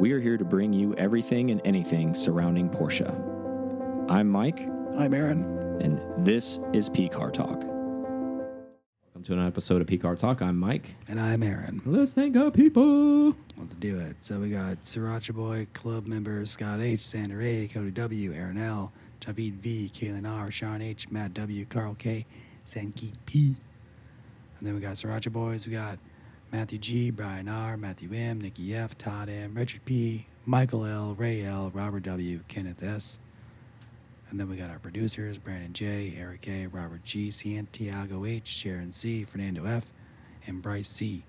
We are here to bring you everything and anything surrounding Porsche. I'm Mike, I'm Aaron. and this is P Car Talk. Welcome to an episode of P Car Talk. I'm Mike. And I'm Aaron. Let's thank our people. Let's do it. So we got Sriracha Boy, club members Scott H, Sander A, Cody W, Aaron L, Javid V, Kaylin R, Sean H, Matt W, Carl K, Sankeet P. And then we got Sriracha Boys. We got Matthew G, Brian R, Matthew M, Nikki F, Todd M, Richard P, Michael L, Ray L, Robert W, Kenneth S. And then we got our producers Brandon J, Eric A, Robert G, Santiago H, Sharon C, Fernando F, and Bryce C.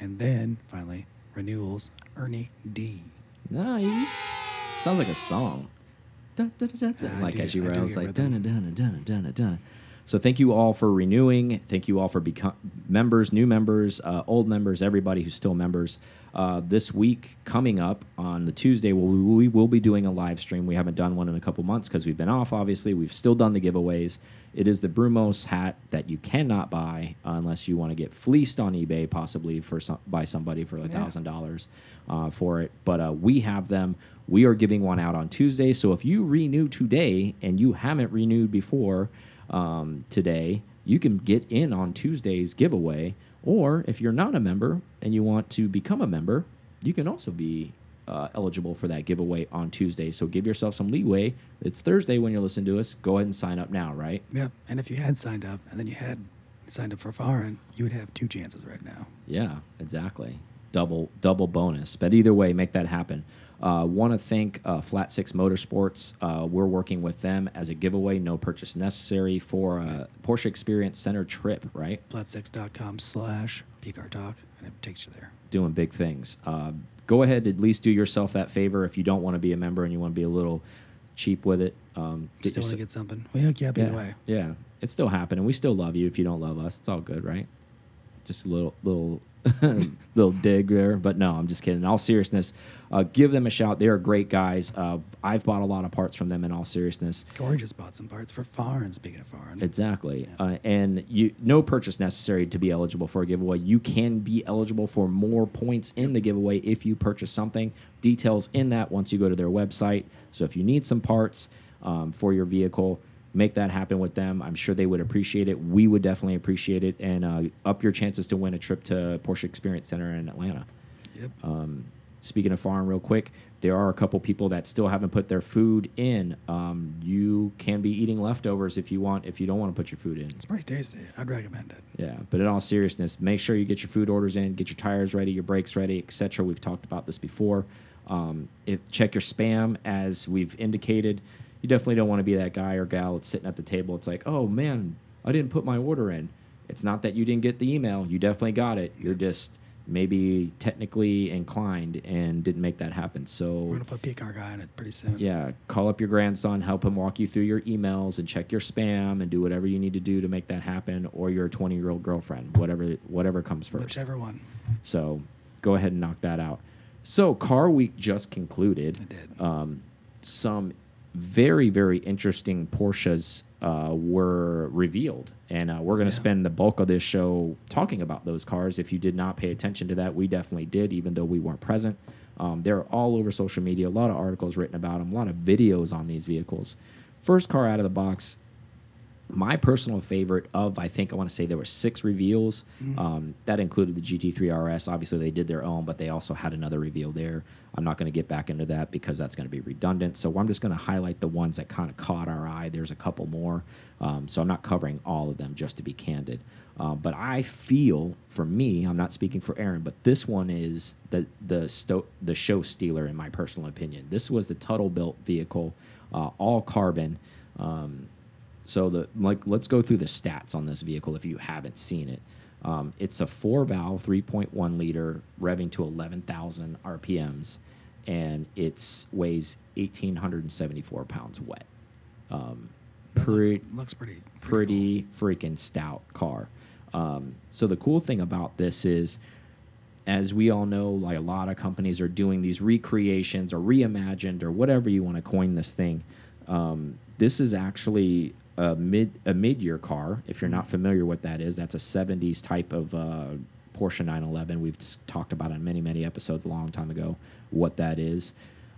And then finally, renewals Ernie D. Nice. Sounds like a song. Dun, dun, dun, dun, I like do- as you I were, do I was like dun rhythm. dun dun dun dun dun. So thank you all for renewing. Thank you all for become members, new members, uh, old members, everybody who's still members. Uh, this week coming up on the Tuesday, we, we will be doing a live stream. We haven't done one in a couple months because we've been off. Obviously, we've still done the giveaways. It is the Brumos hat that you cannot buy unless you want to get fleeced on eBay, possibly for some, by somebody for a thousand dollars uh, for it. But uh, we have them. We are giving one out on Tuesday. So if you renew today and you haven't renewed before um, today, you can get in on Tuesday's giveaway. Or if you're not a member and you want to become a member, you can also be uh, eligible for that giveaway on Tuesday. So give yourself some leeway. It's Thursday when you're listening to us. Go ahead and sign up now, right? Yep. And if you had signed up and then you had signed up for foreign, you would have two chances right now. Yeah, exactly. Double double bonus. But either way, make that happen. Uh, Want to thank uh, Flat Six Motorsports. Uh, we're working with them as a giveaway, no purchase necessary for a Porsche Experience Center trip. Right, Flat6.com slash PCAR Talk, and it takes you there. doing big things. Uh, go ahead, at least do yourself that favor if you don't want to be a member and you want to be a little cheap with it. Um, get Still want to get something. We hook you up either way. Yeah, it's still happening. We still love you. If you don't love us, it's all good, right? Just a little, little, little dig there. But no, I'm just kidding. In all seriousness, uh, give them a shout. They are great guys. Uh, I've bought a lot of parts from them. In all seriousness, just bought some parts for foreign, speaking of foreign. exactly. Uh, and you, no purchase necessary to be eligible for a giveaway. You can be eligible for more points in the giveaway if you purchase something. Details in that once you go to their website. So if you need some parts um, for your vehicle, make that happen with them. I'm sure they would appreciate it. We would definitely appreciate it, and uh, up your chances to win a trip to Porsche Experience Center in Atlanta. yep. Um, speaking of farm, real quick, there are a couple people that still haven't put their food in. Um, you can be eating leftovers if you want. If you don't want to put your food in, it's pretty tasty. I'd recommend it. yeah. But in all seriousness, make sure you get your food orders in, get your tires ready, your brakes ready, etc. We've talked about this before. Um, if, check your spam, as we've indicated. You definitely don't want to be that guy or gal that's sitting at the table. It's like, oh man, I didn't put my order in. It's not that you didn't get the email. You definitely got it. You're just maybe technically inclined and didn't make that happen. So We're to put PCAR guy in it pretty soon. yeah, call up your grandson, help him walk you through your emails and check your spam and do whatever you need to do to make that happen or your 20-year-old girlfriend, whatever whatever comes first. Whichever one. So, go ahead and knock that out. So, Car Week just concluded. It did. Um, some very very interesting Porsches uh, were revealed, and uh, we're going to Yeah. spend the bulk of this show talking about those cars. If you did not pay attention to that, we definitely did, even though we weren't present. Um, they're all over social media. A lot of articles written about them. A lot of videos on these vehicles. First car out of the box, my personal favorite of I think I want to say there were six reveals. Um, that included the GT3 RS. Obviously, they did their own, but they also had another reveal there. I'm not going to get back into that because that's going to be redundant. So I'm just going to highlight the ones that kind of caught our eye. There's a couple more, um, so I'm not covering all of them just to be candid. Uh, but I feel, for me, I'm not speaking for Aaron, but this one is the the sto the show stealer in my personal opinion. This was the Tuthill built vehicle, uh, all carbon. Um, so the like, let's go through the stats on this vehicle if you haven't seen it. Um, it's a four valve, 3.1 liter, revving to 11,000 RPMs, and it weighs 1,874 pounds wet. Um, pretty, looks, looks pretty pretty freaking stout car. Um, so the cool thing about this is, as we all know, like a lot of companies are doing these recreations or reimagined or whatever you want to coin this thing. Um, this is actually a mid a mid year car. If you're not familiar what that is, that's a 70s type of uh, Porsche 911. We've just talked about it in many, many episodes a long time ago what that is.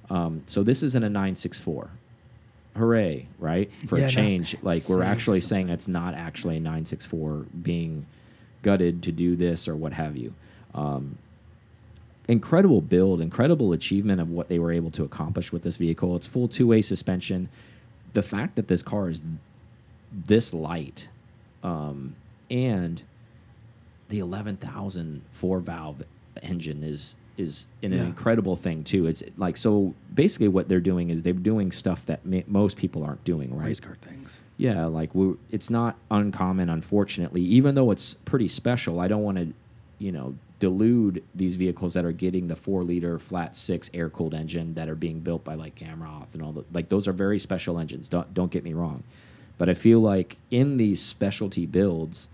Um, so this isn't a 964. Hooray, right? For Yeah, a no. change. Like we're actually something. saying it's not actually a 964 being gutted to do this or what have you. Um, incredible build, incredible achievement of what they were able to accomplish with this vehicle. It's full two way suspension. The fact that this car is this light um, and the 11,000 four valve engine is is an Yeah. incredible thing too. It's like so basically what they're doing is they're doing stuff that most people aren't doing, right? Race car things. Yeah, like we it's not uncommon, unfortunately. Even though it's pretty special, I don't want to, you know, delude these vehicles that are getting the four liter flat six air cooled engine that are being built by like Gamroth and all the like. Those are very special engines. Don't don't get me wrong, but I feel like in these specialty builds,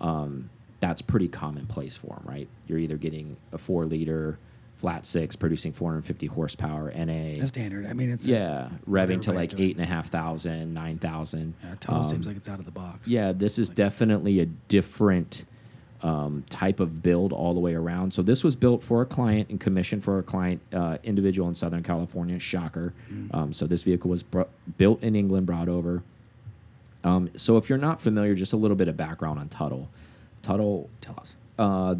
um, that's pretty commonplace for them, right? You're either getting a four liter flat six producing 450 horsepower NA. That's standard. I mean, it's Yeah, it's revving to like eight and a half thousand, nine thousand. Yeah, Tuthill Um, seems like it's out of the box. Yeah, this is definitely a different um, type of build all the way around. So this was built for a client and commissioned for a client uh, individual in Southern California. Shocker. Mm. Um, so this vehicle was built in England, brought over. Um, so if you're not familiar, just a little bit of background on Tuthill. Tuthill Tell us. uh,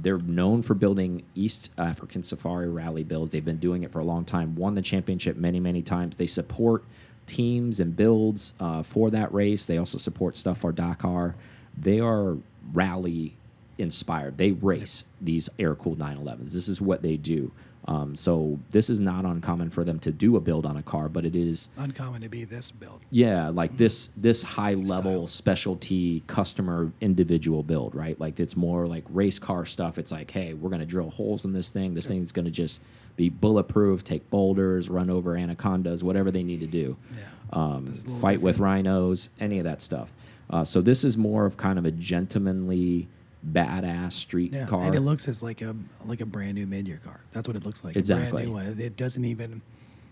they're known for building East African Safari rally builds. They've been doing it for a long time. Won the championship many, many times. They support teams and builds uh, for that race. They also support stuff for Dakar. They are rally inspired. They race these air cooled 911s. This is what they do. Um, so this is not uncommon for them to do a build on a car, but it is Uncommon to be this build. yeah, like this this high level Style. specialty customer individual build, right? Like it's more like race car stuff. It's like, hey, we're gonna drill holes in this thing. This thing's gonna just be bulletproof, take boulders, run over anacondas, whatever they need to do. Yeah. Um, This is a little fight with rhinos, any of that stuff. Uh, so this is more of kind of a gentlemanly, badass street Yeah, car. and it looks as like a like a brand new mid-year car. That's what it looks like. Exactly. A brand new one. It doesn't even.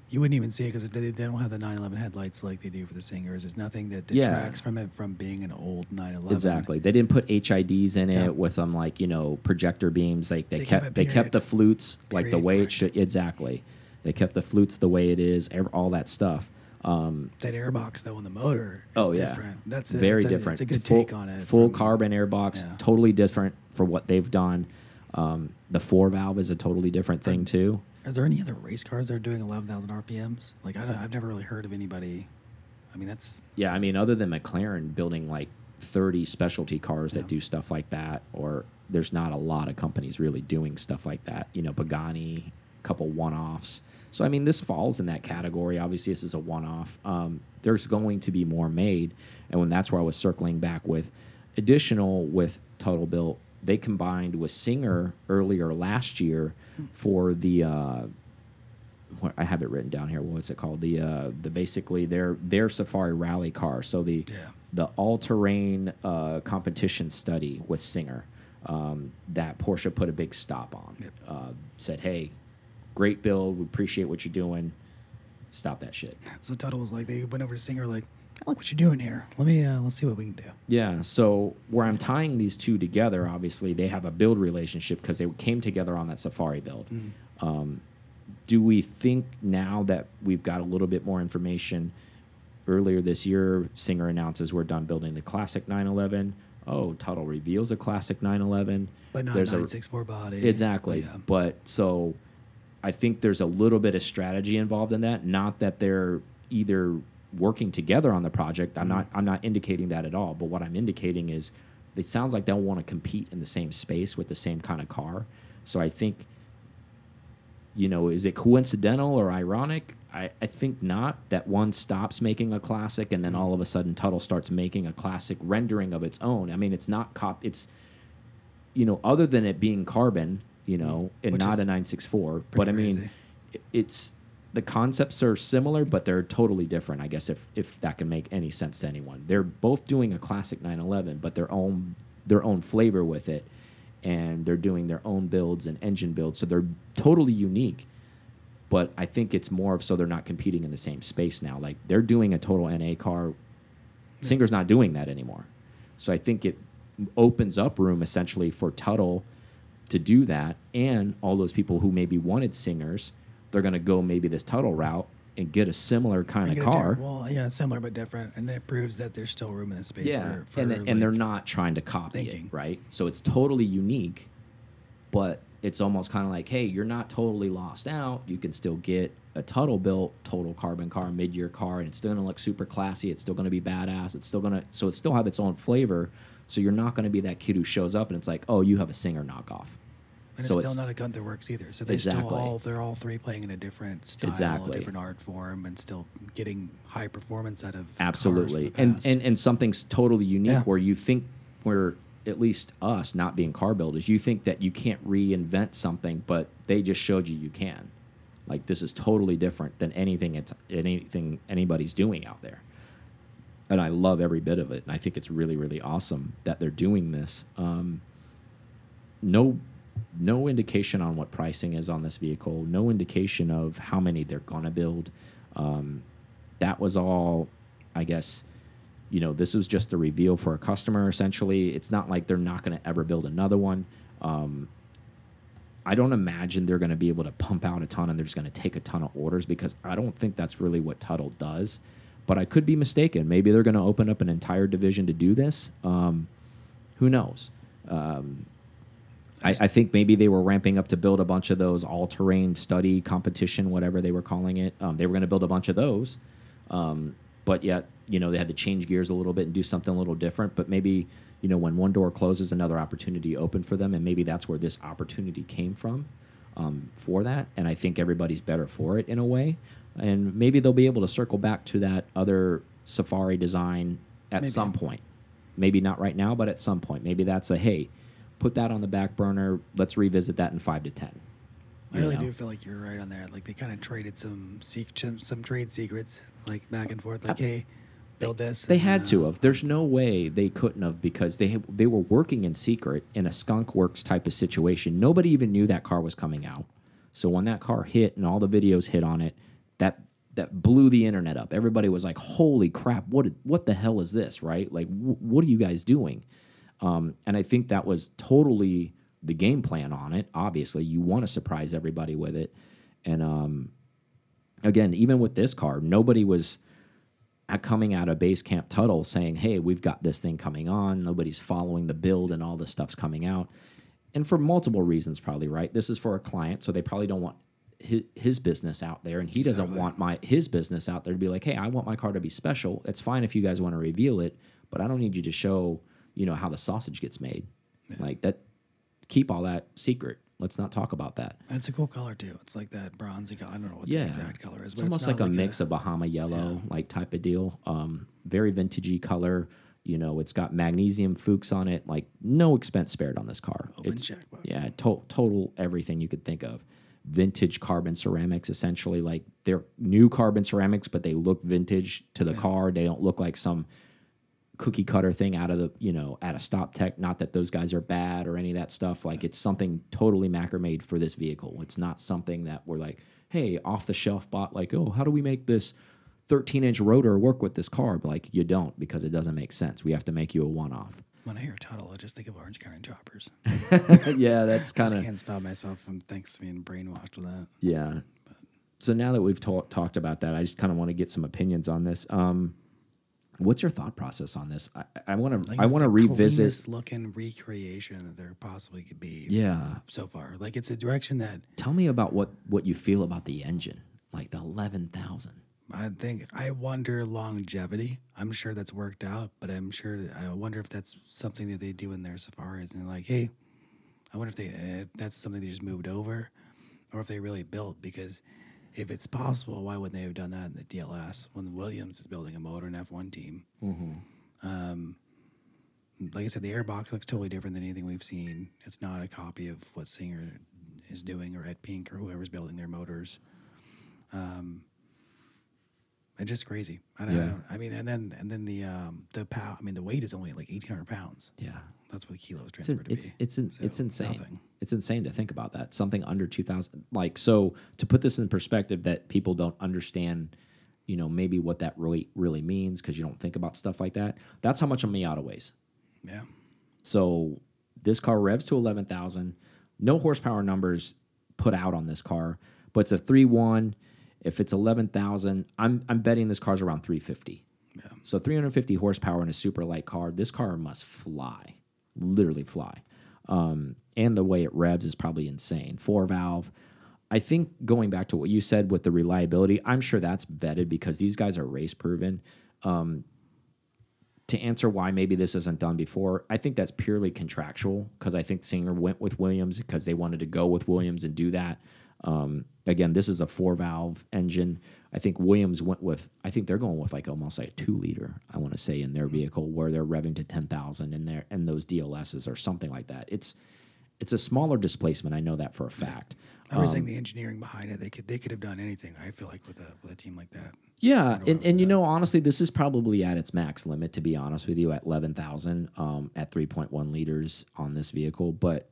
You wouldn't even see it because they, they don't have the 911 headlights like they do for the singers. It's nothing that Yeah. detracts from it from being an old 911. Exactly. They didn't put HIDs in it with them like you know projector beams. Like they, They kept, kept they kept the flutes like the way it should. Exactly. They kept the flutes the way it is. All that stuff. Um, That airbox though in the motor. Is oh yeah, different. That's a, very that's a, different. It's a good full, take on it. Full from- carbon airbox, Yeah. totally different for what they've done. Um, the four valve is a totally different thing too. Are there any other race cars that are doing 11,000 RPMs? Like I don't, I've never really heard of anybody. I mean that's Yeah, I mean, other than McLaren building like 30 specialty cars that Yeah. do stuff like that, or there's not a lot of companies really doing stuff like that. You know, Pagani, couple one offs. So, I mean, this falls in that category. Obviously, this is a one off. Um, there's going to be more made. And when that's where I was circling back with additional with Tuthill Built, they combined with Singer earlier last year for the. Uh, I have it written down here. What was it called? The uh, the basically their their Safari rally car. So the Yeah. the all terrain uh, competition study with Singer um, that Porsche put a big stop on. Yep. Uh, said, hey, great build. We appreciate what you're doing. Stop that shit. so Tuthill was like they went over to Singer like I like what you're doing here. Let me uh, let's see what we can do. Yeah. So where I'm tying these two together, obviously they have a build relationship because they came together on that Safari build. Um, do we think now that we've got a little bit more information? Earlier this year, Singer announces we're done building the classic 911. Oh, Tuthill reveals a classic 911. But not There's a- 964 body. Exactly. Yeah. But so I think there's a little bit of strategy involved in that. Not that they're either working together on the project. I'm not mm-hmm. I'm not indicating that at all. But what I'm indicating is it sounds like they'll want to compete in the same space with the same kind of car. So I think you know, is it coincidental or ironic? I, I think not that one stops making a classic and then mm-hmm. all of a sudden Tuthill starts making a classic rendering of its own. I mean, it's not cop it's you know, other than it being carbon, you know, mm-hmm. and Which not a 964. But I mean, crazy. it's the concepts are similar, but they're totally different. I guess if if that can make any sense to anyone, they're both doing a classic 911, but their own their own flavor with it, and they're doing their own builds and engine builds, so they're totally unique. But I think it's more of so they're not competing in the same space now. Like they're doing a total NA car. Singer's not doing that anymore. So I think it opens up room essentially for Tuthill to do that, and all those people who maybe wanted singers, they're going to go maybe this Tuthill route and get a similar kind of car. Well, yeah, similar but different, and that proves that there's still room in the space. yeah, for, for and th- and they're not trying to copy thinking. it, right? So it's totally unique, but it's almost kind of like, hey, you're not totally lost out. You can still get a Tuthill built total carbon car, mid year car, and it's still gonna look super classy. It's still gonna be badass. It's still gonna so it still have its own flavor. So you're not gonna be that kid who shows up and it's like, oh, you have a singer knockoff. And so it's still it's- not a Gunther Werks either. So they Exactly. still all they're all three playing in a different style, Exactly. a different art form, and still getting high performance out of Absolutely, cars from the and and and something's totally unique Yeah. where you think where at least us not being car builders, you think that you can't reinvent something, but they just showed you you can. Like this is totally different than anything it's anything anybody's doing out there. And I love every bit of it, and I think it's really really awesome that they're doing this. Um, no no indication on what pricing is on this vehicle no indication of how many they're gonna build. Um, that was all i guess you know this was just a reveal for a customer essentially. It's not like they're not going to ever build another one. Um, i don't imagine they're going to be able to pump out a ton and they're just going to take a ton of orders because i don't think that's really what Tuthill does but i could be mistaken maybe they're going to open up an entire division to do this um, who knows um, I, I think maybe they were ramping up to build a bunch of those all-terrain study competition, whatever they were calling it. Um, they were going to build a bunch of those, um, but yet you know they had to change gears a little bit and do something a little different. But maybe you know when one door closes, another opportunity opened for them, and maybe that's where this opportunity came from um, for that. And I think everybody's better for it in a way, and maybe they'll be able to circle back to that other Safari design at Maybe. some point. Maybe not right now, but at some point. Maybe that's a hey put that on the back burner. Let's revisit that in five to ten. I really know? do feel like you're right on there. Like they kind of traded some some, some trade secrets, like back and forth. Like, hey, build this. They and, had to uh, have. There's no way they couldn't have because they they were working in secret in a skunk works type of situation. Nobody even knew that car was coming out. So when that car hit and all the videos hit on it, that that blew the internet up. Everybody was like, "Holy crap! What what the hell is this?" Right? Like, wh what are you guys doing? Um, and I think that was totally the game plan on it. Obviously, you want to surprise everybody with it, and um, again, even with this car, nobody was coming out of base camp Tuthill saying, "Hey, we've got this thing coming on." Nobody's following the build, and all this stuff's coming out, and for multiple reasons, probably right. This is for a client, so they probably don't want his, his business out there, and he doesn't Exactly. want my his business out there to be like, "Hey, I want my car to be special." It's fine if you guys want to reveal it, but I don't need you to show, you know, how the sausage gets made. Like that, keep all that secret. Let's not talk about that. It's a cool color too. It's like that bronzy color. I don't know what Yeah, the exact color is, It's almost not like, a mix of Bahama yellow, like type of deal. Um, very vintagey color. You know, it's got magnesium Fuchs on it. Like no expense spared on this car. Open it's, checkbook. Yeah, to total everything you could think of. Vintage carbon ceramics, essentially. Like they're new carbon ceramics, but they look vintage to the car. They don't look like some cookie cutter thing out of the you know at a StopTech. Not that those guys are bad or any of that stuff. Like it's something totally macro made for this vehicle. It's not something that we're like hey off the shelf bought like oh how do we make this 13 inch rotor work with this car but like you don't because it doesn't make sense. We have to make you a one off When I hear Tuthill, I just think of Orange County Choppers. yeah that's kind of I can't stop myself from thanks to being brainwashed with that. yeah so now that we've talk, talked about that i just kind of want to get some opinions on this um what's your thought process on this i i want to i want to revisit cleanest looking recreation that there possibly could be. yeah So far, like it's a direction that Tell me about what what you feel about the engine, like the eleven thousand. I think I wonder longevity. I'm sure that's worked out, but I'm sure I wonder if that's something that they do in their safaris and like, hey, I wonder if they uh, that's something they just moved over, or if they really built. Because if it's possible, why wouldn't they have done that in the DLS when Williams is building a motor and F1 team? Um, like I said, the airbox looks totally different than anything we've seen. It's not a copy of what Singer is doing or Ed Pink or whoever's building their motors. Um, it's just crazy. I don't, I Yeah. don't. I mean, and then and then the um the pound. I mean, the weight is only like eighteen hundred pounds. Yeah, That's what the kilos it's transferred to it's be. it's, in, So, it's insane. nothing. It's insane to think about that. Something under two thousand. Like so, to put this in perspective, that people don't understand. You know, maybe what that really really means because you don't think about stuff like that. That's how much a Miata weighs. Yeah. So this car revs to eleven thousand. no horsepower numbers put out on this car, but it's a three one. If it's eleven thousand, I'm I'm betting this car's around three fifty. Yeah. So 350 horsepower in a super light car. This car must fly, literally fly. Um, and the way it revs is probably insane. Four valve. I think going back to what you said with the reliability, I'm sure that's vetted because these guys are race proven. Um, to answer why maybe this isn't done before, I think that's purely contractual because I think Singer went with Williams because they wanted to go with Williams and do that. Um, again, this is a four valve engine. I think Williams went with, I think they're going with like almost like a two liter, I want to say, in their vehicle where they're revving to 10,000 in there and those DLSs or something like that. It's, it's a smaller displacement. I know that for a fact. I was saying the engineering behind it. They could they could have done anything. I feel like with a with a team like that. Yeah, and, and you know honestly, this is probably at its max limit. To be honest with you, at eleven thousand, um, at three point one liters on this vehicle, but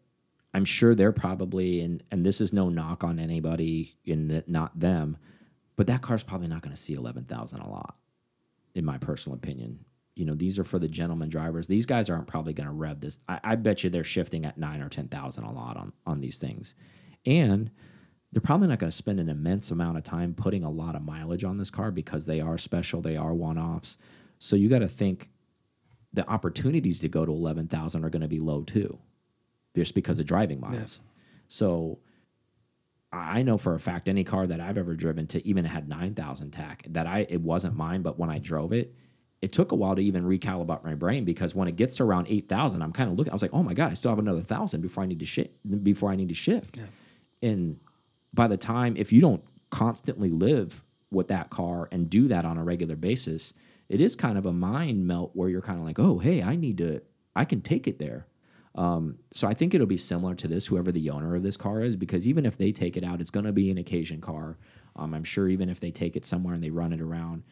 I'm sure they're probably and and this is no knock on anybody in that not them, but that car's probably not going to see eleven thousand a lot, in my personal opinion. You know, these are for the gentleman drivers. These guys aren't probably going to rev this. I, I bet you they're shifting at nine or ten thousand a lot on on these things, and they're probably not going to spend an immense amount of time putting a lot of mileage on this car because they are special, they are one offs. So you got to think the opportunities to go to 11,000 are going to be low too, just because of driving miles. So I know for a fact any car that I've ever driven to even had 9,000 tach that I it wasn't mine, but when I drove it, it took a while to even recalibrate my brain because when it gets to around 8,000, I'm kind of looking, I was like, oh my God, I still have another thousand before I need to shift, before I need to shift. Yeah. And by the time if you don't constantly live with that car and do that on a regular basis, it is kind of a mind melt where you're kind of like, oh, hey, I need to, I can take it there. Um, so I think it'll be similar to this, whoever the owner of this car is, because even if they take it out, it's going to be an occasion car. Um, I'm sure even if they take it somewhere and they run it around,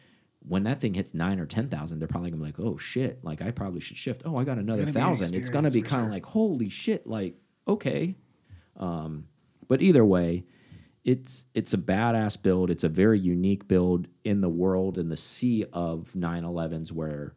when that thing hits nine or ten thousand, they're probably gonna be like, "Oh shit! Like I probably should shift. Oh, I got another gonna thousand. It's gonna be kind of sure. like, holy shit! Like okay, um, but either way, it's it's a badass build. It's a very unique build in the world in the sea of 911s where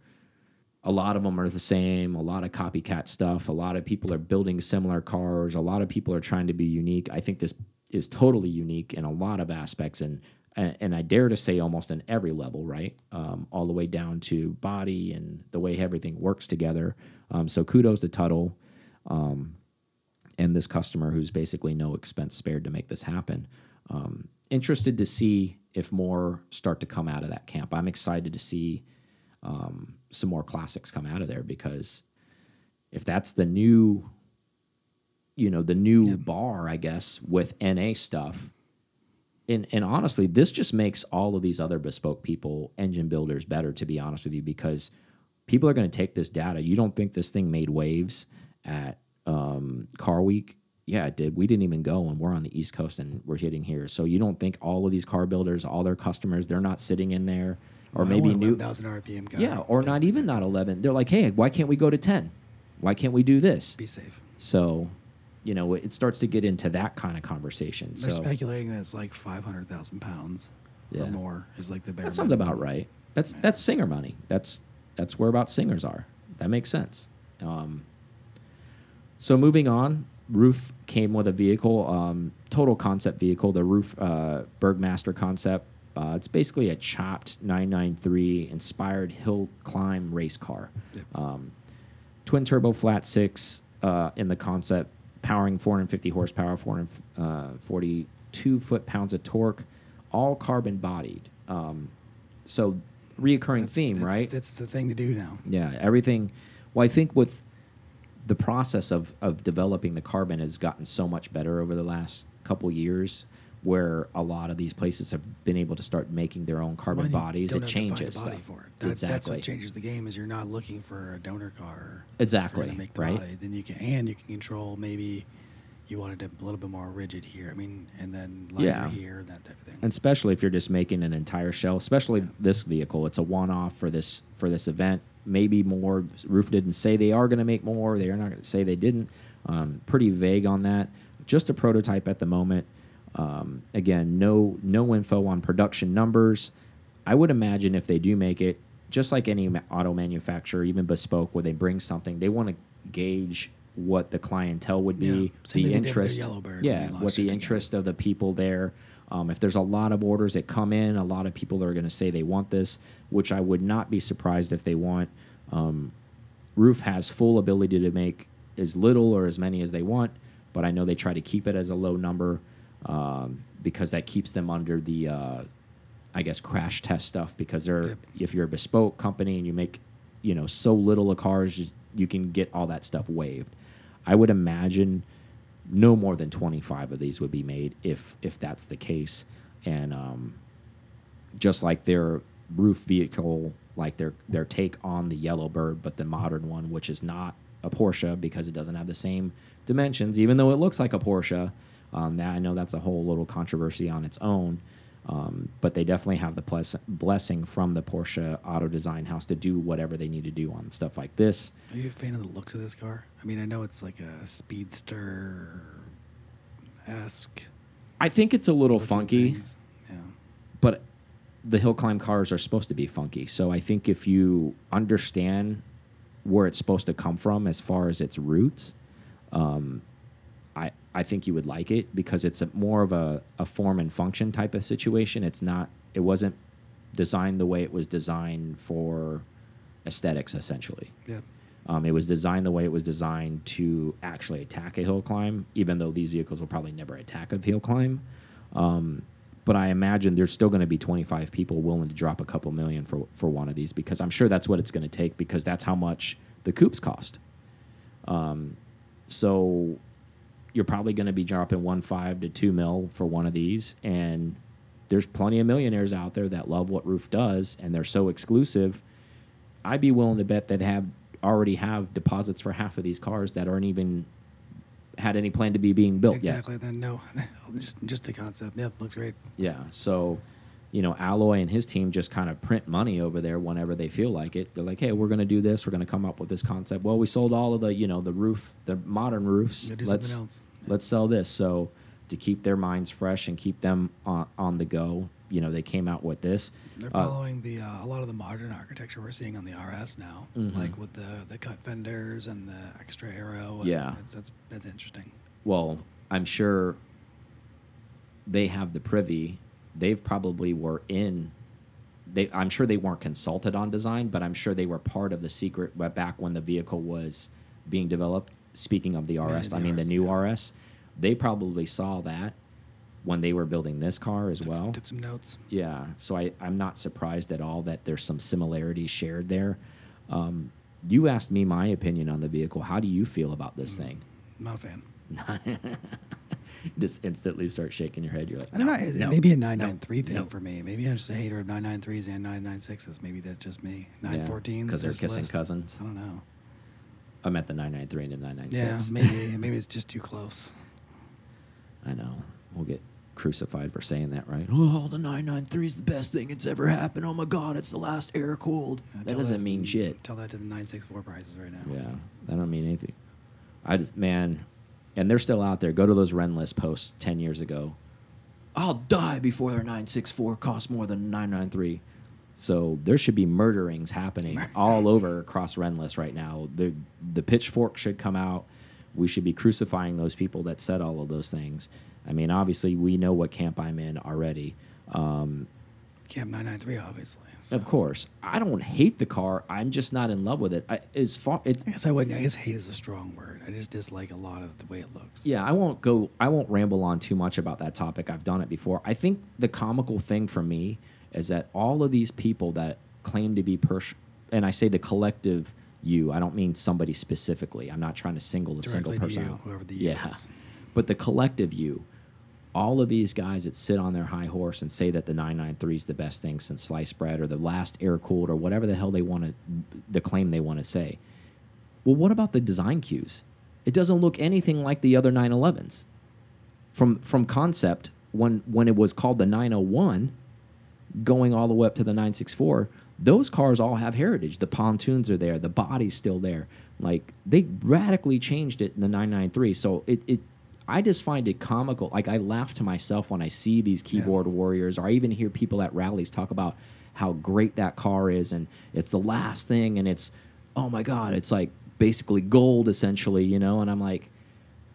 a lot of them are the same, a lot of copycat stuff, a lot of people are building similar cars, a lot of people are trying to be unique. I think this is totally unique in a lot of aspects and and, I dare to say almost in every level, right? Um, all the way down to body and the way everything works together. Um, so kudos to Tuthill um, and this customer who's basically no expense spared to make this happen. Um, interested to see if more start to come out of that camp. I'm excited to see um, some more classics come out of there because if that's the new, you know, the new bar, I guess, with NA stuff. And, and honestly, this just makes all of these other bespoke people, engine builders, better. To be honest with you, because people are going to take this data. You don't think this thing made waves at um, Car Week? Yeah, it did. We didn't even go, and we're on the East Coast, and we're hitting here. So you don't think all of these car builders, all their customers, they're not sitting in there, or I maybe new, 11,000 RPM guy. yeah, or not even not eleven. They're like, hey, why can't we go to ten? Why can't we do this? Be safe. So, you know, it starts to get into that kind of conversation. They're so speculating that it's like 500,000 pounds Yeah. or more is like the bare that sounds minimum. about right. That's that's singer money. That's that's where about singers are. That makes sense. Um, so moving on, Ruf came with a vehicle, um, total concept vehicle, the Ruf uh, Bergmeister concept. Uh, it's basically a chopped 993 inspired hill climb race car. Yep. Um, twin turbo flat six uh, in the concept, powering 450 horsepower, 442 foot pounds of torque, all carbon bodied. Um, so reoccurring That's- theme, that's- right? That's the thing to do now. Yeah, everything. Well, I think with the process of of developing the carbon has gotten so much better over the last couple years, where a lot of these places have been able to start making their own carbon Well, bodies. It have to find a changes body stuff. for it. That, That's what changes the game. Is you're not looking for a donor car. Exactly, If you're gonna make the right? body, then you can and you can control maybe you wanted it a little bit more rigid here. I mean, and then lighter Yeah. here and that type of thing. and especially if you're just making an entire shell especially this vehicle it's a one-off for this for this event maybe more Ruf didn't say they are going to make more they are not going to say they didn't um, pretty vague on that just a prototype at the moment um, again no no info on production numbers i would imagine if they do make it just like any auto manufacturer even bespoke where they bring something they want to gauge what the clientele would be, Yeah, the thing they did with their interest, yeah, what the again. interest of the people there. Um, if there's a lot of orders that come in, a lot of people are going to say they want this, which I would not be surprised if they want. Um, Ruf has full ability to make as little or as many as they want, but I know they try to keep it as a low number um, because that keeps them under the, uh, I guess, crash test stuff. Because they're Yep. if you're a bespoke company and you make, you know, so little of cars, you can get all that stuff waived. I would imagine no more than 25 of these would be made if if that's the case, and um, just like their Ruf vehicle, like their their take on the Yellowbird, but the modern one, which is not a Porsche because it doesn't have the same dimensions, even though it looks like a Porsche. Um, that I know that's a whole little controversy on its own, um, but they definitely have the bless blessing from the Porsche Auto Design House to do whatever they need to do on stuff like this. Are you a fan of the looks of this car? I mean, I know it's like a speedster esque. I think it's a little funky. Yeah. but the hill climb cars are supposed to be funky. So I think if you understand where it's supposed to come from as far as its roots, um, I think you would like it because it's a, more of a, a form and function type of situation. It's not. It wasn't designed the way it was designed for aesthetics, essentially. Yeah. Um, it was designed the way it was designed to actually attack a hill climb, even though these vehicles will probably never attack a hill climb. Um, but I imagine there's still going to be 25 people willing to drop a couple million for for one of these because I'm sure that's what it's going to take because that's how much the coupes cost. Um, so you're probably going to be dropping one five to two mil for one of these, and there's plenty of millionaires out there that love what Ruf does, and they're so exclusive. I'd be willing to bet that have already have deposits for half of these cars that aren't even had any plan to be being built yet. Exactly. Then no, just just the concept. Yep, looks great. Yeah. So, you know, Alloy and his team just kind of print money over there whenever they feel like it. They're like, hey, we're going to do this. We're going to come up with this concept. Well, we sold all of the, you know, the Ruf, the modern Rufs. Let's let's sell this. So, to keep their minds fresh and keep them on, on the go, you know, they came out with this. They're Uh, following the uh, a lot of the modern architecture we're seeing on the RS now, Mhm. like with the the cut fenders and the extra arrow. Yeah. that's that's, that's interesting. well, I'm sure they have the privy. They've probably were in. They, I'm sure they weren't consulted on design, but I'm sure they were part of the secret back when the vehicle was being developed. Speaking of the RS, the I mean the new yeah. RS, they probably saw that when they were building this car as Took, well. took some notes. Yeah, so I, I'm not surprised at all that there's some similarities shared there. Um, you asked me my opinion on the vehicle. How do you feel about this thing? Not a fan. Just instantly start shaking your head. You're like, I don't know. no, maybe a 993 thing no." for me. Maybe I'm just a hater of 993s and 996s. Maybe that's just me. 914s. 'cause they're this kissing list. cousins. I don't know. I meant the 993 and the 996. Yeah, maybe maybe it's just too close. I know. We'll get crucified for saying that, right? Oh, the 993 is the best thing that's ever happened. Oh my God, it's the last air cooled. Uh, that doesn't mean shit. Tell that to the 964 prices right now. Yeah, that don't mean anything. I man, and they're still out there. Go to those Rennlist posts ten years ago. I'll die before their nine six four costs more than nine nine three. So there should be murderings happening all over across Rennlist right now. The the pitchfork should come out. We should be crucifying those people that said all of those things. I mean, obviously, we know what camp I'm in already. Um, Camp 993, obviously. So. of course, I don't hate the car. I'm just not in love with it. I, as far it's I guess I wouldn't. I guess hate is a strong word. I just dislike a lot of the way it looks. Yeah, I won't go. I won't ramble on too much about that topic. I've done it before. I think the comical thing for me is that all of these people that claim to be pers, and I say the collective you. I don't mean somebody specifically. I'm not trying to single a single Directly person you, out. whoever the you yeah, is. but the collective you. All of these guys that sit on their high horse and say that the 993 is the best thing since sliced bread or the last air cooled or whatever the hell they want to, the claim they want to say. Well, what about the design cues? It doesn't look anything like the other 911s. From from concept, when when it was called the 901, going all the way up to the 964, those cars all have heritage. The pontoons are there, the body's still there. Like they radically changed it in the 993. So it it I just find it comical. Like I laugh to myself when I see these keyboard warriors, or I even hear people at rallies talk about how great that car is, and it's the last thing, and it's oh my god, it's like basically gold essentially, you know. And I'm like,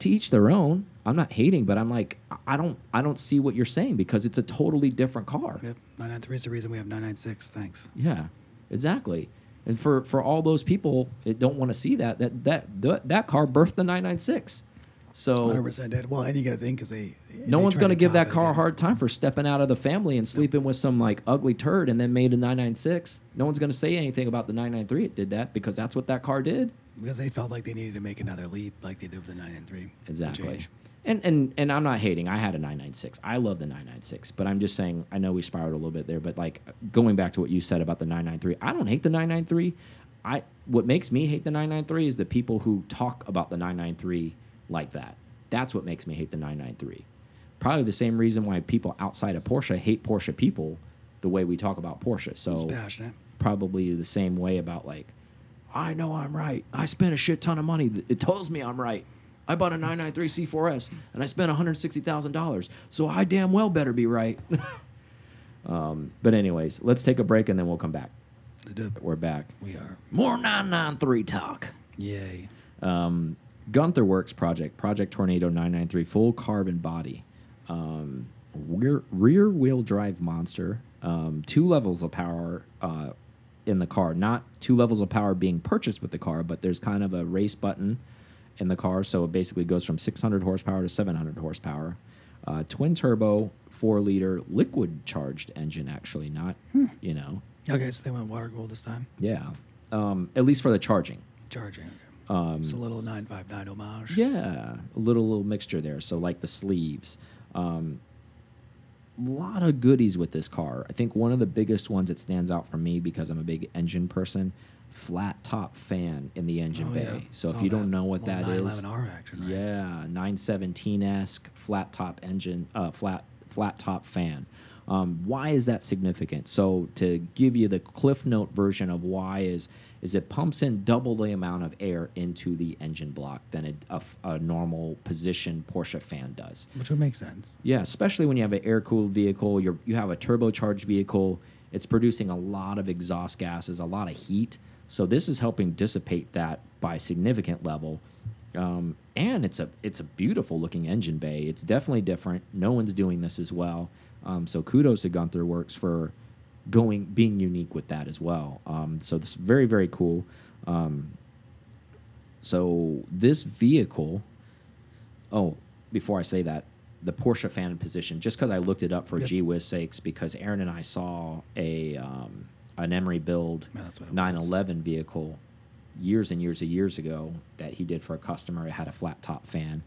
to each their own. I'm not hating, but I'm like, I don't, I don't see what you're saying because it's a totally different car. Yep. 993 is the reason we have 996. Thanks. Yeah, exactly. And for for all those people that don't want to see that, that that that, that car birthed the 996. So 100% did. Well, and you got to think because they, no they one's going to give that car a hard time for stepping out of the family and sleeping with some like ugly turd and then made a 996. No one's going to say anything about the 993 it did that because that's what that car did. because they felt like they needed to make another leap like they did with the 993. Exactly. And and and I'm not hating. I had a 996. I love the 996, but I'm just saying I know we spiraled a little bit there, but like going back to what you said about the 993, I don't hate the 993. I what makes me hate the 993 is the people who talk about the 993 like that. That's what makes me hate the 993. Probably the same reason why people outside of Porsche hate Porsche people the way we talk about Porsche. So passionate. probably the same way about like, I know I'm right. I spent a shit ton of money. It tells me I'm right. I bought a 993 C4S and I spent $160,000. So I damn well better be right. um, but anyways, let's take a break and then we'll come back. We're back. We are. More 993 talk. Yay. Um, Gunther Werks project, Project Tornado 993, full carbon body, um, rear, rear wheel drive monster, um, two levels of power uh, in the car. Not two levels of power being purchased with the car, but there's kind of a race button in the car. So it basically goes from 600 horsepower to 700 horsepower. Uh, twin turbo, four liter liquid charged engine, actually, not, you know, Okay, so they went water cooled this time. yeah. Um, at least for the charging. Charging. Um, it's a little 959 homage. Yeah, a little little mixture there. So like the sleeves, um, a lot of goodies with this car. I think one of the biggest ones that stands out for me because I'm a big engine person. Flat top fan in the engine Oh, bay. yeah. So if you don't know what that is, 911R action, right? yeah, 917 esque flat top engine, uh, flat flat top fan. Um, why is that significant? So to give you the cliff note version of why is is it pumps in double the amount of air into the engine block than a normal position Porsche fan does. Which would make sense. Yeah, especially when you have an air cooled vehicle, you're, you have a turbocharged vehicle. It's producing a lot of exhaust gases, a lot of heat. So this is helping dissipate that by a significant level. Um, and it's a it's a beautiful looking engine bay. It's definitely different. No one's doing this as well. Um, so kudos to Gunther Werks for going being unique with that as well. Um, so this is very very cool. Um, so this vehicle Oh, before I say that, the Porsche fan position, just because I looked it up for Yep. gee whiz sakes, because Aaron and I saw a um, an Emory build Yeah, that's what it was. 911 vehicle years and years and years ago that he did for a customer. It had a flat top fan.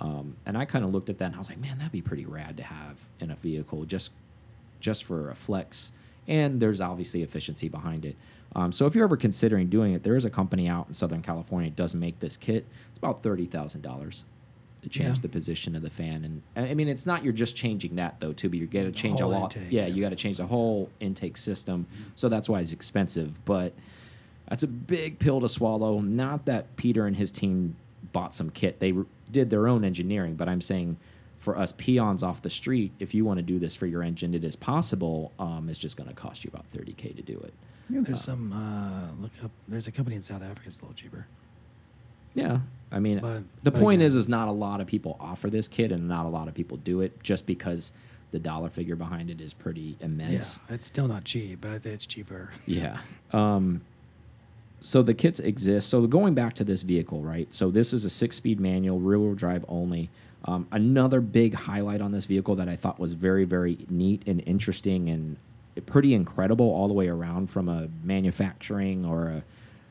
Um, and I kind of looked at that and I was like, man, that'd be pretty rad to have in a vehicle just just for a flex. And there's obviously efficiency behind it. Um, so if you're ever considering doing it, there is a company out in Southern California that does make this kit. It's about thirty thousand dollars to change Yeah. the position of the fan. And I mean, it's not you're just changing that though, too. But you got to change a lot. intake, yeah, yeah. you got to change the whole intake system. So that's why it's expensive. But that's a big pill to swallow. Not that Peter and his team bought some kit; they did their own engineering. But I'm saying, for us peons off the street, if you want to do this for your engine, it is possible. Um, it's just going to cost you about 30k to do it. There's some, uh, look up, there's a company in South Africa that's a little cheaper. Yeah, I mean, But- the but point again- is, is not a lot of people offer this kit, and not a lot of people do it, just because the dollar figure behind it is pretty immense. Yeah, it's still not cheap, but I think it's cheaper. Yeah. Um, so the kits exist. So going back to this vehicle, right? So this is a six-speed manual, rear-wheel drive only. Um, another big highlight on this vehicle that I thought was very, very neat and interesting and pretty incredible all the way around from a manufacturing or a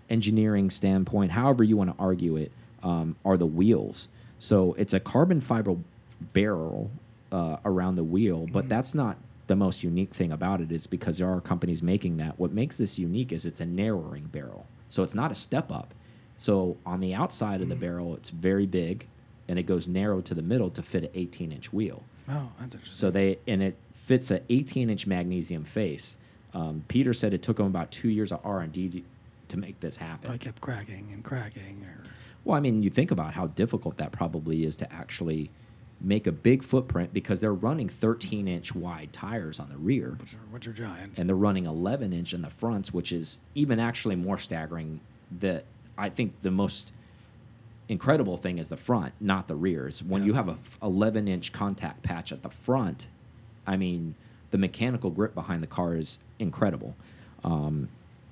engineering standpoint, however you want to argue it, um, are the wheels. So it's a carbon fiber barrel uh, around the wheel, but that's not the most unique thing about it. Is because there are companies making that. What makes this unique is it's a narrowing barrel, so it's not a step up. So on the outside of the barrel, it's very big, and it goes narrow to the middle to fit an 18 inch wheel. Oh, that's interesting. So they and it fits a 18 inch magnesium face. Um, Peter said it took him about two years of R and D to make this happen. I kept cracking and cracking. Or, Well, I mean, you think about how difficult that probably is to actually make a big footprint because they're running 13 inch wide tires on the rear which are, which are giant. and they're running 11 inch in the fronts, which is even actually more staggering. That I think the most incredible thing is the front, not the rears. When Yeah. you have a 11 inch contact patch at the front, I mean, the mechanical grip behind the car is incredible. Um,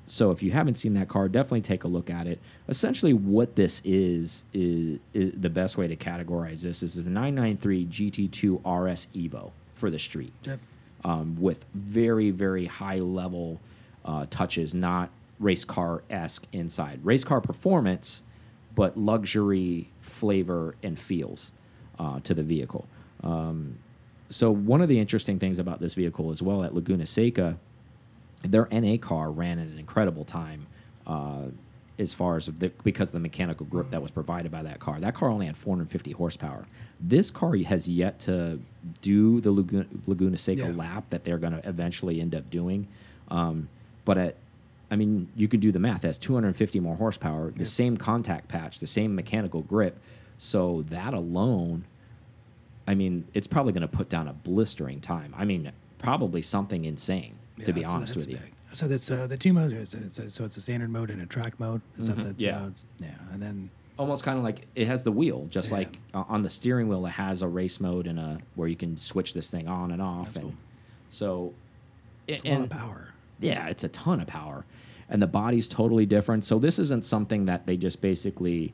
so if you haven't seen that car, definitely take a look at it. Essentially, what this is is, is the best way to categorize this This is a 993 GT2 RS Evo for the street Yep. um, with very very high level uh, touches, not race car esque inside. Race car performance, but luxury flavor and feels uh, to the vehicle. Um, so one of the interesting things about this vehicle as well at Laguna Seca, their NA car ran at an incredible time. Uh, as far as the, because of the mechanical grip that was provided by that car, that car only had 450 horsepower. This car has yet to do the Laguna, Laguna Seca Yeah. lap that they're going to eventually end up doing. Um, but at, I mean, you can do the math. That's 250 more horsepower, the same contact patch, the same mechanical grip. So that alone, I mean, it's probably going to put down a blistering time. I mean, probably something insane, to be honest with you. So that's uh, the two modes. It's, it's, so it's a standard mode and a track mode. Is that Mhm. the two Yeah. modes? Yeah, and then almost kind of like it has the wheel, just Yeah. like uh, on the steering wheel, it has a race mode and a where you can switch this thing on and off, That's and cool. so it's a and, lot of power. Yeah, it's a ton of power, and the body's totally different. So this isn't something that they just basically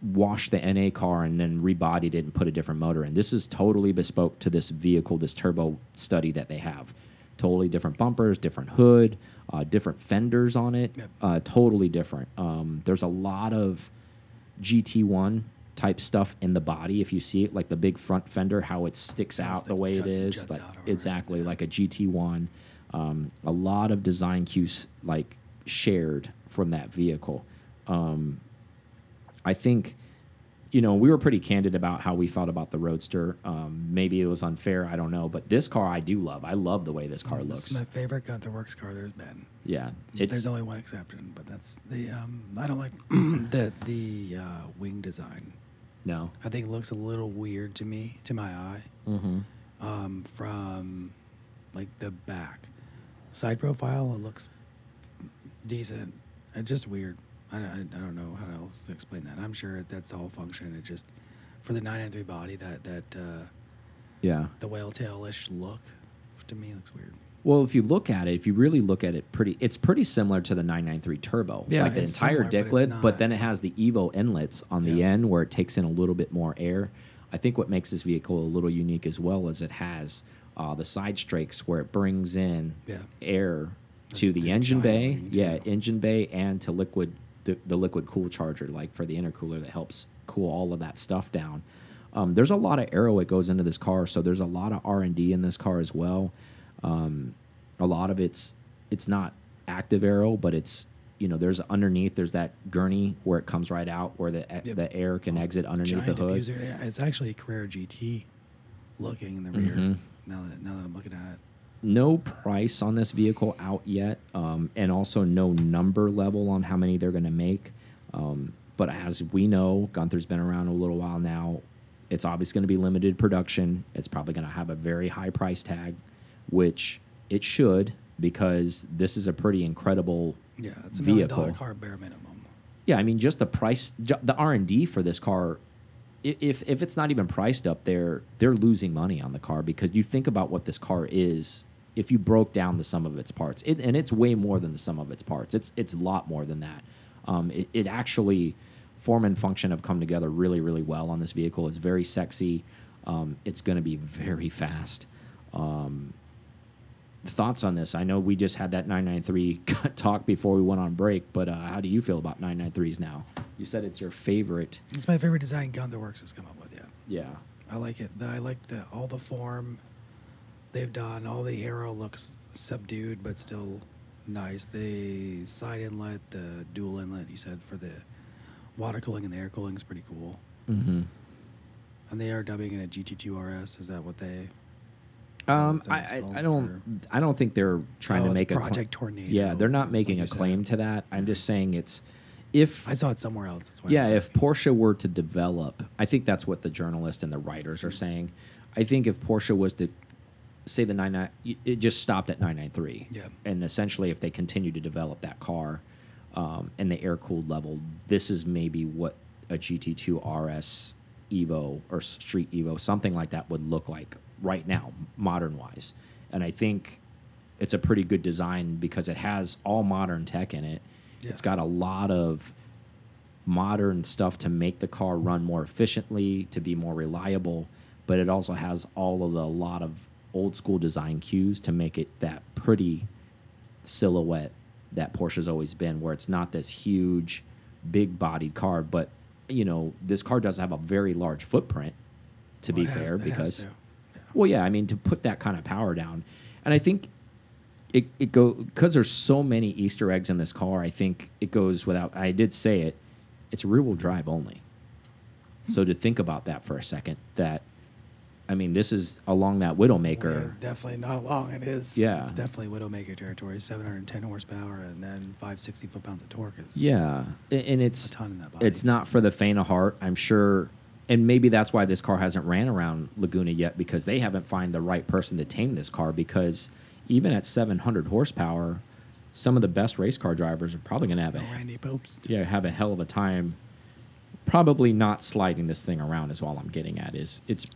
washed the NA car and then rebodied it and put a different motor in. This is totally bespoke to this vehicle, this turbo study that they have. Totally different bumpers, different hood, uh, different fenders on it. Uh, totally different. Um, there's a lot of GT1 type stuff in the body. If you see it, like the big front fender, how it sticks Yeah, out the way it jut- like out over it, exactly yeah. like a GT1. Um, a lot of design cues like shared from that vehicle. Um, I think, you know, we were pretty candid about how we felt about the Roadster. Um, maybe it was unfair, I don't know, but this car I do love. I love the way this car This looks. is my favorite Gunther Werks car there's been. yeah, it's There's only one exception, but that's the um, I don't like the the uh, wing design. no. I think it looks a little weird to me, to my eye, Mm-hmm. um, from like the back side profile. It looks decent. It's just weird. I, I, I don't know how else to explain that. I'm sure that's all function. It just for the 993 body that that uh, Yeah. the whale tail-ish look to me looks weird. Well, if you look at it, if you really look at it, pretty, it's pretty similar to the 993 Turbo. Yeah, like the entire similar, but dick it's lid, but then it has the Evo inlets on the Yeah. end where it takes in a little bit more air. I think what makes this vehicle a little unique as well is it has uh, the side strakes where it brings in Yeah. air to the the engine bay, yeah, engine bay, and to liquid the, the liquid cool charger, like for the intercooler that helps cool all of that stuff down. Um, there's a lot of aero that goes into this car, so there's a lot of R and D in this car as well. Um, a lot of it's it's not active aero, but it's you know there's underneath there's that gurney where it comes right out where the Yep. the air can exit underneath the hood. diffuser. It's actually a Carrera GT looking in the rear. Mhm. Now that now that I'm looking at it, no price on this vehicle out yet, um, and also no number level on how many they're going to make. Um, but as we know, Gunther's been around a little while now. It's obviously going to be limited production. It's probably going to have a very high price tag, which it should because this is a pretty incredible yeah, it's a million dollar Vehicle. car bare minimum. yeah, I mean, just the price, the R and D for this car, if if it's not even priced up there, they're losing money on the car because you think about what this car is. If you broke down the sum of its parts, it, and it's way more than the sum of its parts. It's it's a lot more than that. Um, it, it actually form and function have come together really really well on this vehicle. It's very sexy. Um, it's going to be very fast. Um, thoughts on this? I know we just had that 993 talk before we went on break, but uh, how do you feel about 993s now? You said it's your favorite. It's my favorite design Gunther Werks has come up with. Yeah, Yeah. I like it. I like the all the form they've done. All the aero looks subdued but still nice. The side inlet, the dual inlet you said for the water cooling and the air cooling is pretty cool. Mm-hmm. And they are dubbing it a GT2 RS. Is that what they? Um, I, I, I don't or- I don't think they're trying Oh, to make a Project Tornado, Yeah, they're not making a said. claim to that. I'm just saying it's if I saw it somewhere else. That's why. yeah, if. Porsche were to develop, I think that's what the journalists and the writers are saying. I think if Porsche was to say the 99, it just stopped at 993. Yeah. And essentially, if they continue to develop that car, um, and the air cooled level, this is maybe what a GT2 RS Evo or Street Evo, something like that, would look like right now, modern wise. And I think it's a pretty good design because it has all modern tech in it. Yeah. It's got a lot of modern stuff to make the car run more efficiently, to be more reliable, but it also has all of the a lot of old school design cues to make it that pretty silhouette that Porsche's always been, where it's not this huge, big bodied car, but you know, this car does have a very large footprint, to Well, be it has- fair, has because. Yeah. well, yeah, I mean to put that kind of power down, and I think it it go because there's so many Easter eggs in this car. I think it goes without. I did say it. It's rear wheel drive only. So to think about that for a second, that I mean, this is along that Widowmaker. Well, yeah, definitely not long. It is. Yeah. It's definitely Widowmaker territory. 710 horsepower and then 560 foot pounds of torque is Yeah, and it's a ton in that body. it's not for the faint of heart. I'm sure, and maybe that's why this car hasn't ran around Laguna yet because they haven't found the right person to tame this car. Because even at 700 horsepower, some of the best race car drivers are probably going to have a Randy Pobst. yeah have a hell of a time. Probably not sliding this thing around is all I'm getting at. Is it's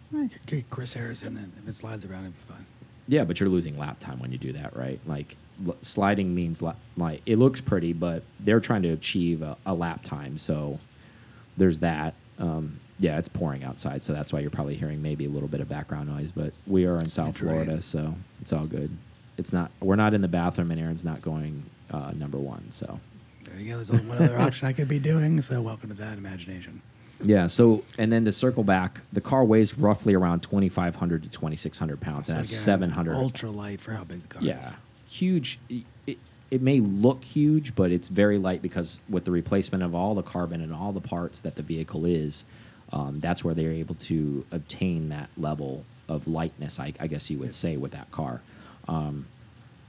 Get Chris Harrison, then if it slides around, it'll be fine. yeah, but you're losing lap time when you do that, right? Like l- sliding means la- like it looks pretty, but they're trying to achieve a, a lap time. So there's that. Um, yeah, it's pouring outside, so that's why you're probably hearing maybe a little bit of background noise. But we are in South. Florida, so it's all good. It's not. We're not in the bathroom, and Aaron's not going uh, number one. So There you go. There's only one other option I could be doing. So welcome to that imagination. yeah. So and then to circle back, the car weighs roughly around 2,500 to 2,600 pounds. So that's 700 Ultra light for how big the car yeah is. huge it, it may look huge but it's very light because with the replacement of all the carbon and all the parts that the vehicle is um, that's where they're able to obtain that level of lightness i, I guess you would say with that car um,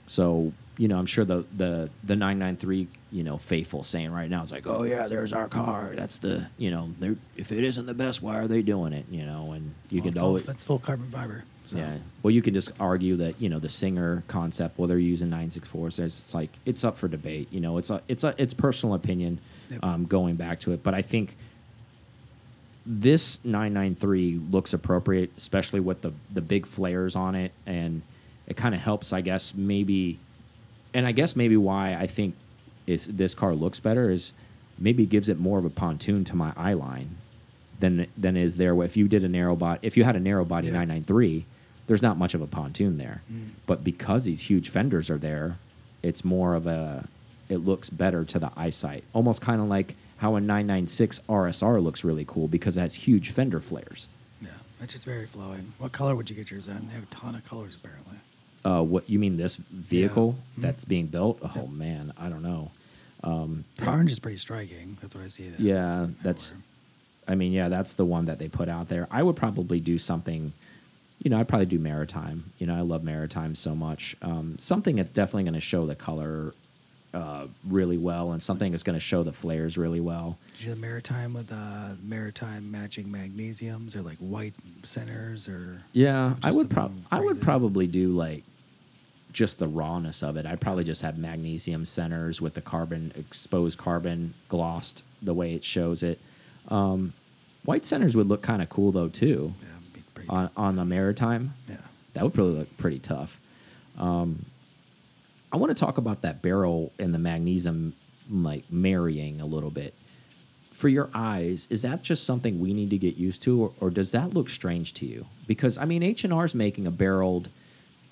so you know i'm sure the the the 993 you know faithful saying right now it's like oh yeah there's our car that's the you know they're if it isn't the best why are they doing it you know and you Well, can always It's full carbon fiber. So. yeah. Well, you can just argue that you know the singer concept. Well, they're using nine six fours. There's it's like it's up for debate. You know, it's a it's a it's personal opinion. Yep. Um, going back to it, but I think this nine nine three looks appropriate, especially with the the big flares on it, and it kind of helps, I guess, maybe, and I guess maybe why I think is this car looks better is maybe gives it more of a pontoon to my eye line than than is there if you did a narrow body if you had a narrow body Yeah. 993 there's not much of a pontoon there Mm. but because these huge fenders are there it's more of a it looks better to the eyesight almost kind of like how a 996 rsr looks really cool because it has huge fender flares Yeah. It's just very flowing. What color would you get yours in? They have a ton of colors apparently. Uh, what you mean this vehicle Mhm. that's being built oh Yep. man i don't know The orange is pretty striking. That's what I see. It in. yeah that's Everywhere. I mean, yeah, that's the one that they put out there. I would probably do something, you know, I'd probably do maritime. You know, I love maritime so much. Um, something that's definitely going to show the color uh, really well, and something that's going to show the flares really well. Did you the maritime with uh, maritime matching magnesiums or like white centers or? Yeah, I would prob I would probably do like just the rawness of it. I'd probably just have magnesium centers with the carbon exposed carbon glossed the way it shows it. Um, white centers would look kind of cool though too Yeah, it'd be pretty on on the maritime. yeah. That would probably look pretty tough. Um, I want to talk about that barrel and the magnesium like marrying a little bit. For your eyes, is that just something we need to get used to, or, or does that look strange to you? Because I mean, H and R is making a barreled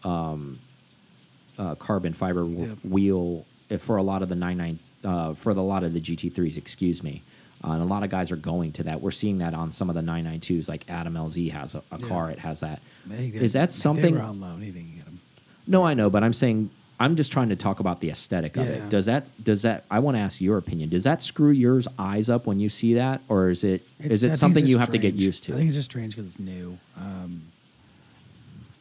um, uh, carbon fiber Yep. wheel uh, for a lot of the 99 uh, for the, a lot of the GT3s. Excuse me. Uh, and a lot of guys are going to that. We're seeing that on some of the 992s, like Adam LZ has a, a Yeah. car. It has that. Is that something? on loan. He didn't get them. No, I know, but I'm saying I'm just trying to talk about the aesthetic of Yeah. it. Does that does that I want to ask your opinion. Does that screw yours eyes up when you see that or is it is It's- I it something you just have to get used to? I think it's just strange because it's new. Um,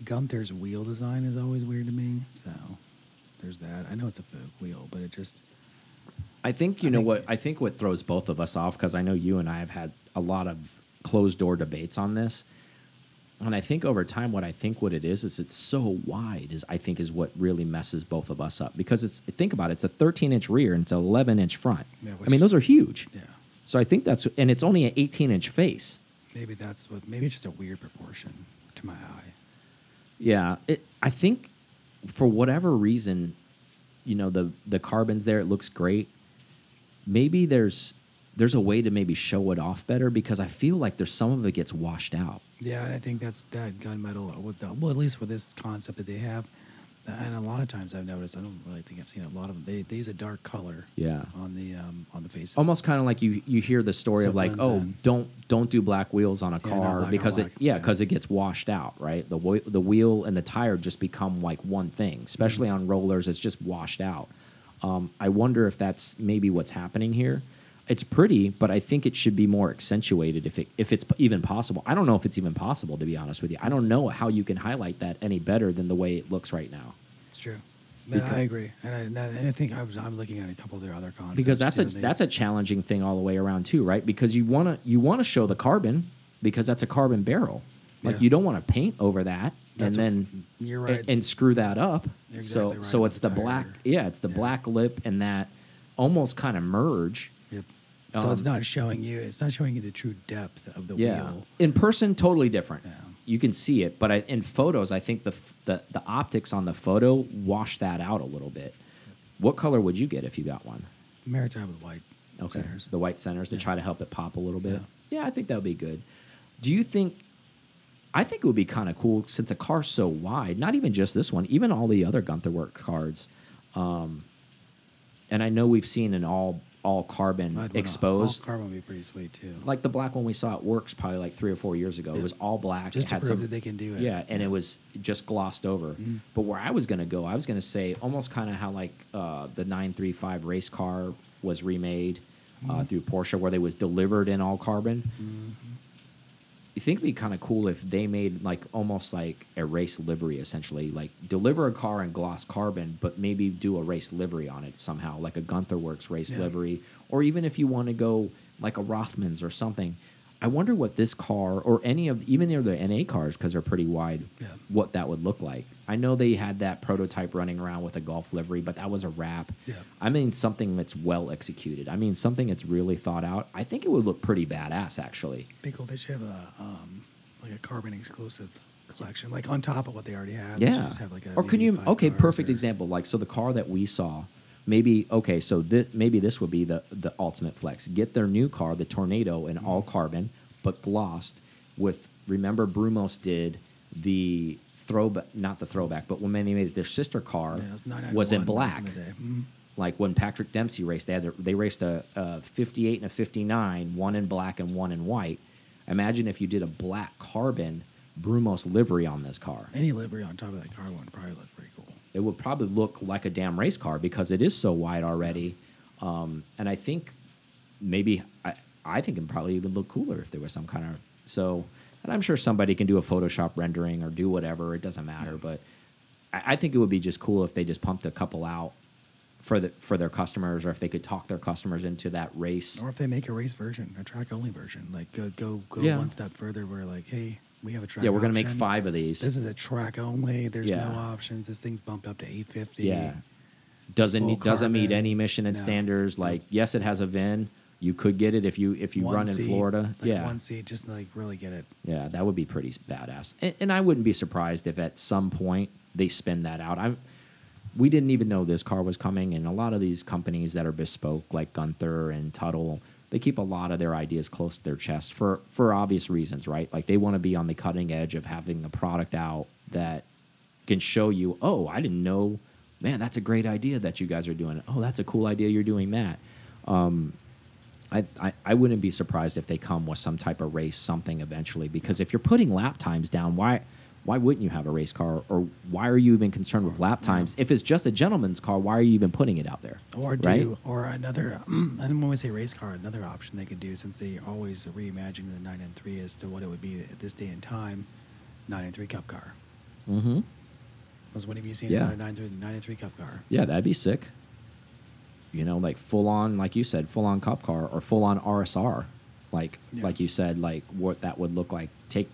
Gunther's wheel design is always weird to me. So there's that. I know it's a Vogue wheel, but it just I think you I know think- what I think what throws both of us off because I know you and I have had a lot of closed door debates on this. And I think over time, what I think what it is is it's so wide is I think is what really messes both of us up because it's think about it, it's a 13 inch rear and it's an 11 inch front. Yeah, I mean, those are huge. Yeah. So I think that's and it's only an 18 inch face. Maybe that's what. Maybe it's just a weird proportion to my eye. Yeah, it, I think for whatever reason, you know the the carbons there. It looks great. Maybe there's there's a way to maybe show it off better because I feel like there's some of it gets washed out. Yeah, and I think that's that gunmetal uh, with the well, at least with this concept that they have, and a lot of times I've noticed. I don't really think I've seen a lot of them. They, they use a dark color. Yeah. On the um on the faces. Almost kind of like you you hear the story So of like, oh, in. don't don't do black wheels on a Yeah, car because it yeah yeah. because it gets washed out, right? The the wheel and the tire just become like one thing. Especially Mm-hmm. on rollers, it's just washed out. Um, I wonder if that's maybe what's happening here. It's pretty, but I think it should be more accentuated if it if it's even possible. I don't know if it's even possible to be honest with you. I don't know how you can highlight that any better than the way it looks right now. It's true. Because- I agree, and I, and I- think I was, I'm looking at a couple of their other concepts because that's a too, and that's a challenging thing all the way around too, right? Because you want to you want to show the carbon because that's a carbon barrel. Like Yeah. you don't want to paint over that That's and what- then you're right. and, screw that up. You're so right so it's the the, black yeah, it's the Yeah. black lip and that almost kind of merge. So it's um, not showing you. It's not showing you the true depth of the Yeah. wheel. In person totally different. Yeah. You can see it, but I, in photos I think the, the the optics on the photo wash that out a little bit. What color would you get if you got one? Maritime with white Okay. centers. The white centers to Yeah. try to help it pop a little bit. Yeah. Yeah, I think that would be good. Do you think? I think it would be kind of cool since a car's so wide. Not even just this one, even all the other Gunther Werk cards. Um, and I know we've seen an all all carbon I'd exposed, All carbon would be pretty sweet too. like the black one we saw at Werks probably like three or four years ago. It was all black. just to prove some- that they can do it. yeah, and it was just glossed over. Mhm. But where I was going to go, I was going to say almost kind of how like uh, the 935 race car was remade uh, Mm-hmm. through Porsche, where they was delivered in all carbon. Mhm. You think it'd be kind of cool if they made like almost like a race livery, essentially, like deliver a car in gloss carbon, but maybe do a race livery on it somehow, like a Gunther Werks race Yeah. livery, or even if you want to go like a Rothmans or something. I wonder what this car or any of even the NA cars because they're pretty wide, Yeah. what that would look like. I know they had that prototype running around with a golf livery, but that was a wrap. Yeah. I mean something that's well executed. I mean something that's really thought out. I think it would look pretty badass actually. Be cool. They should have a um, like a carbon exclusive collection, like on top of what they already have. They Yeah. just have like a or can you? Okay, perfect or- example. Like so, the car that we saw, maybe okay. So this maybe this would be the the ultimate flex. Get their new car, the Tornado, in all Mm-hmm. carbon, but glossed with. Remember, Brumos did the throwback, not the throwback, but when they made it, their sister car Yeah, was, in black. in day. Mhm. Like when Patrick Dempsey raced, they had their, they raced a, a 58 and a 59, one in black and one in white. Imagine if you did a black carbon Brumos livery on this car. Any livery on top of that car would probably look pretty. It would probably look like a damn race car because it is so wide already. Um, and I think maybe I, I think it probably even look cooler if there was some kind of so. And I'm sure somebody can do a Photoshop rendering or do whatever. It doesn't matter, but I, I think it would be just cool if they just pumped a couple out for the for their customers, or if they could talk their customers into that race. Or if they make a race version, a track only version, like go go go Yeah. one step further, where like, hey, we have a track. yeah, we're gonna make five of these. This is a track only. There's Yeah. no options. This thing's bumped up to 850. Yeah. Doesn't full meet, doesn't meet carbon. any mission and No. standards. Like yes, it has a VIN. You could get it if you if you One run in seat, Florida. like yeah, one seat, just like really get it. Yeah, that would be pretty badass. And, and I wouldn't be surprised if at some point they spin that out. I'm, we didn't even know this car was coming, and a lot of these companies that are bespoke, like Gunther and Tuthill, they keep a lot of their ideas close to their chest for for obvious reasons, right? Like they want to be on the cutting edge of having a product out that can show you, oh, I didn't know, man, that's a great idea that you guys are doing. Oh, that's a cool idea you're doing that. Um, I, I, I wouldn't be surprised if they come with some type of race something eventually because if you're putting lap times down why why wouldn't you have a race car or why are you even concerned with lap times if it's just a gentleman's car why are you even putting it out there Or do right or another. and when we say race car, another option they could do since they always reimagining the 9 and 3 as to what it would be at this day and time. 9 and 3 Cup car. mm-hmm Was when have you seen Yeah. another 993 993 Cup car? yeah that'd be sick you know like full on like you said full on Cup car or full on rsr like Yeah. like you said like what that would look like take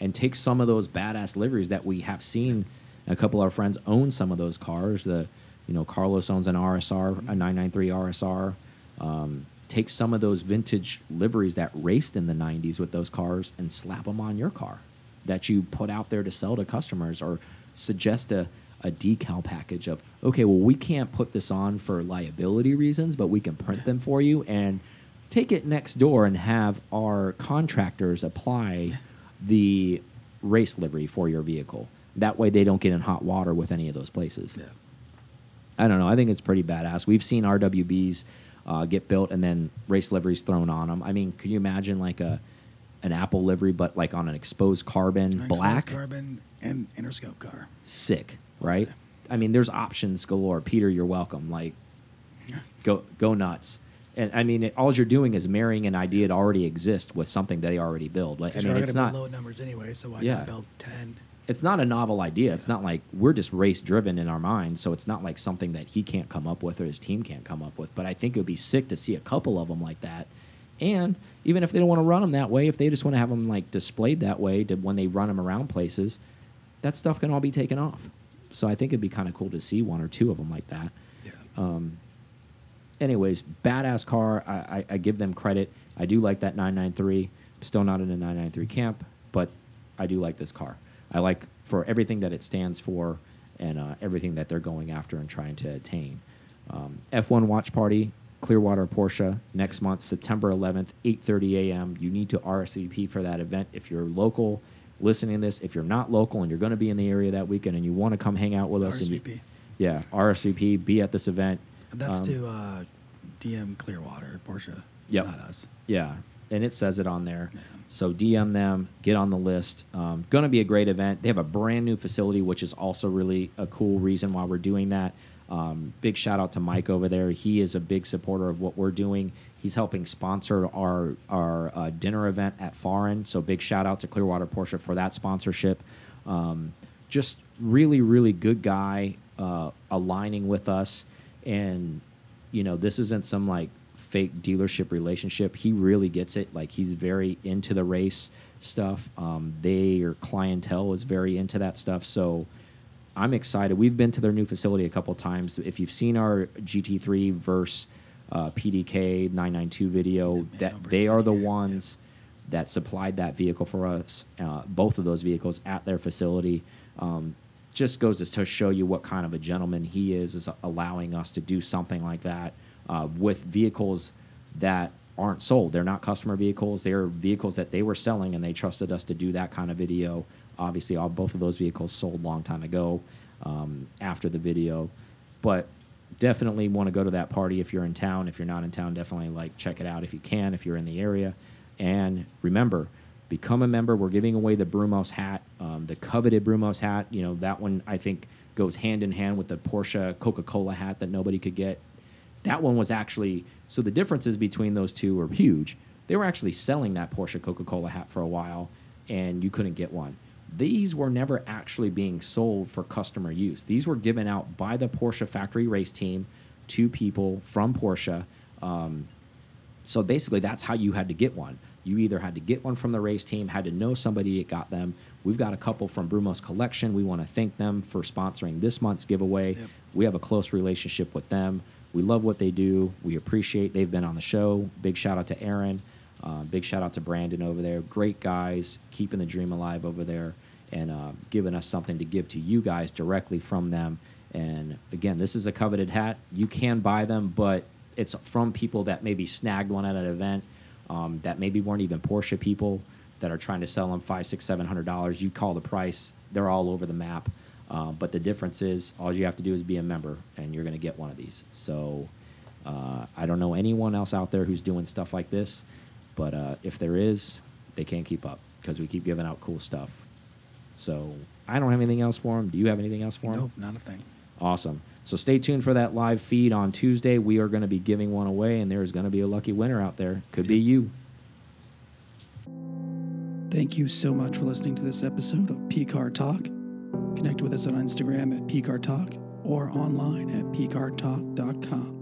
and take some of those badass liveries that we have seen. A couple of our friends own some of those cars. The you know Carlos owns an RSR, a 993 RSR. Um, take some of those vintage liveries that raced in the 90s with those cars and slap them on your car that you put out there to sell to customers or suggest a, a decal package of okay well we can't put this on for liability reasons but we can print them for you and take it next door and have our contractors apply the race livery for your vehicle that way they don't get in hot water with any of those places Yeah. I don't know. I think it's pretty badass. We've seen RWBs uh, get built and then race liveries thrown on them. I mean, can you imagine like a an Apple livery, but like on an exposed carbon Exposed black? carbon and interscope car. Sick, right? I mean, there's options galore. Peter, you're welcome. Like, go go nuts. And I mean, it, all you're doing is marrying an idea that already exists with something that they already build. Like, I mean, it's not low numbers anyway, so why Yeah. not build ten? it's not a novel idea. It's not like we're just race driven in our minds, so it's not like something that he can't come up with or his team can't come up with. But I think it would be sick to see a couple of them like that. And even if they don't want to run them that way, if they just want to have them like displayed that way to when they run them around places, that stuff can all be taken off. So I think it'd be kind of cool to see one or two of them like that. Yeah. Um, anyways, badass car. I, I, I give them credit. I do like that 993. I'm Still not in a 993 camp, but I do like this car. I like for everything that it stands for and uh, everything that they're going after and trying to attain. Um, F1 Watch Party, Clearwater Porsche, next month, September 11th, 8:30 a.m. You need to RSVP for that event if you're local. Listening to this, if you're not local and you're going to be in the area that weekend and you want to come hang out with us, you- RSVP. yeah, RSVP, be at this event. That's Um, to uh, DM Clearwater Porsche. Yep. Not us. Yeah, and it says it on there. Yeah. So DM them, get on the list. Um, going to be a great event. They have a brand new facility, which is also really a cool reason why we're doing that. Um, big shout out to Mike over there. He is a big supporter of what we're doing. He's helping sponsor our our uh, dinner event at Foreign. So big shout out to Clearwater Porsche for that sponsorship. Um, just really, really good guy, uh, aligning with us, and you know this isn't some like fake dealership relationship. He really gets it. Like he's very into the race stuff. Um, they or clientele is very into that stuff. So I'm excited. We've been to their new facility a couple times. If you've seen our GT3 verse uh, PDK 992 video, man, that they are the Spinning, yeah. ones that supplied that vehicle for us. Uh, both of those vehicles at their facility. Um, just goes to show you what kind of a gentleman he is, is allowing us to do something like that uh, with vehicles that aren't sold. They're not customer vehicles. They're vehicles that they were selling, and they trusted us to do that kind of video. Obviously, all both of those vehicles sold long time ago um, after the video, but definitely want to go to that party if you're in town. If you're not in town, definitely like check it out if you can. If you're in the area, and remember, become a member. We're giving away the Brumos hat, um, the coveted Brumos hat. You know that one I think goes hand in hand with the Porsche Coca-Cola hat that nobody could get. That one was actually so the differences between those two are huge. They were actually selling that Porsche Coca-Cola hat for a while, and you couldn't get one. These were never actually being sold for customer use. These were given out by the Porsche factory race team to people from Porsche. Um, so basically, that's how you had to get one. You either had to get one from the race team, had to know somebody that got them. We've got a couple from Brumos Collection. We want to thank them for sponsoring this month's giveaway. Yep. We have a close relationship with them. We love what they do. We appreciate they've been on the show. Big shout out to Aaron. Uh, big shout out to Brandon over there. Great guys, keeping the dream alive over there and uh, giving us something to give to you guys directly from them. And again, this is a coveted hat. You can buy them, but it's from people that maybe snagged one at an event um, that maybe weren't even Porsche people that are trying to sell them five, six, seven hundred dollars. You call the price; they're all over the map. Um, but the difference is, all you have to do is be a member, and you're going to get one of these. So uh, I don't know anyone else out there who's doing stuff like this, but uh, if there is, they can't keep up because we keep giving out cool stuff. So I don't have anything else for them. Do you have anything else for them? Nope, not a thing. Awesome. So stay tuned for that live feed on Tuesday. We are going to be giving one away, and there's going to be a lucky winner out there. Could be you. Thank you so much for listening to this episode of PCAR Talk. Connect with us on Instagram at PCAR Talk or online at PCARTalk.com.